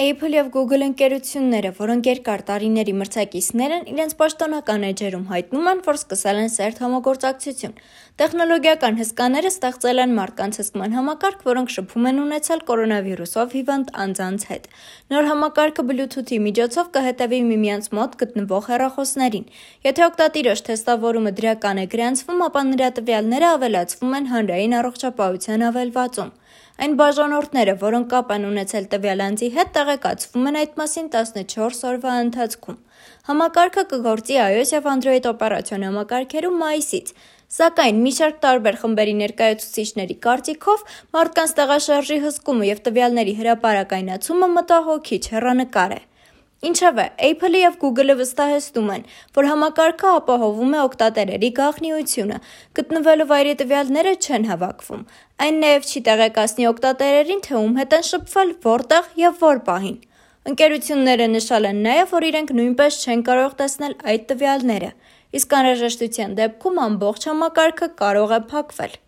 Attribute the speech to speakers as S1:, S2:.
S1: Apple եւ Google ընկերությունները, որոնք երկար տարիների մրցակիցներ են, իրենց պաշտոնական էջերում հայտնում են, որ սկսել են սերտ համագործակցություն։ Տեխնոլոգիական հսկաները ստեղծել են մարդկանց հսկման համակարգ, որոնք շփում են ունեցել կորոնավիրուսով հիվանդ անձանց հետ։ Նոր համակարգը Bluetooth-ի միջոցով կհետևի միմյանց մոտ գտնվող հեռախոսներին։ Եթե օգտատիրոջ թեստավորումը դրական է գրանցվում, ապա նրա տվյալները ավելացվում են հանրային առողջապահության հավելվածում։ Այն բաժանորդները, որոնք կապ են ունեցել տվյալ անձի հետ, տեղեկացվում են այդ մասին 14 օրվա ընթացքում։ Համակարգը կգործի iOS եւ Android օպերացիոն համակարգերում մայիսից, սակայն մի շարք տարբեր խմբերի ներկայացուցիչների կարծիքով մարդկանց տեղաշարժի հսկումը եւ տվյալների հրապարակայնացումը մտահոգիչ հեռանկար է։ Ինչևէ, Apple-ը եւ Google-ը վստահեցնում են, որ համակարգը ապահովում է օգտատերերի գաղտնիությունը, գտնվելու վայրի տվյալները չեն հավաքվում։ Այն նաեւ չի տեղեկացնի օգտատերերին, թե ում հետ են շփվել, որտեղ եւ որ պահին։ Ընկերությունները նշել են նաև, որ իրենք նույնպես չեն կարող տեսնել այդ տվյալները, իսկ անհրաժեշտության դեպքում ամբողջ համակարգը կարող է փակվել։